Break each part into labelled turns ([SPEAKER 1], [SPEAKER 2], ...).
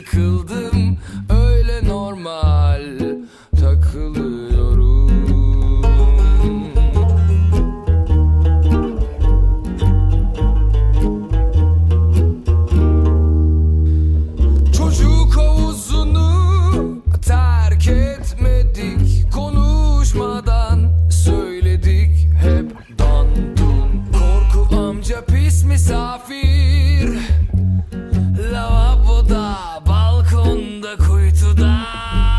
[SPEAKER 1] sıkıldım öyle normal takılıyorum. Çocuk havuzunu terk etmedik Konuşmadan söyledik hep dandun Korku amca pis misafir balkonda, kuytuda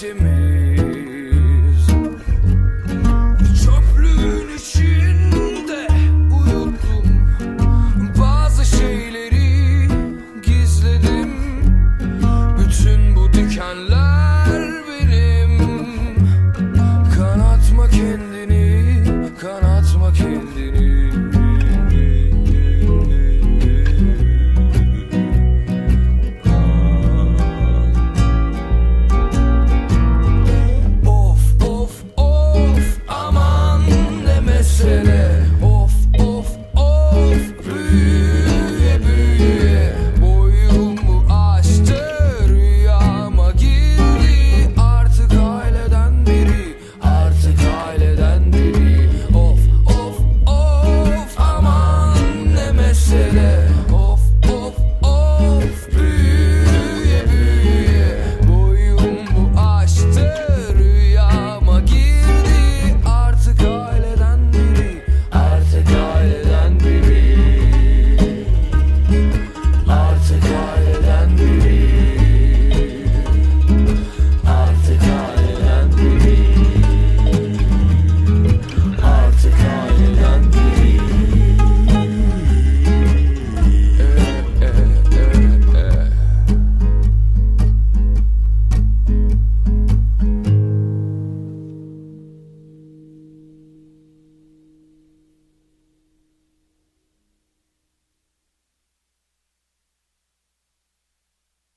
[SPEAKER 1] to me. yeah.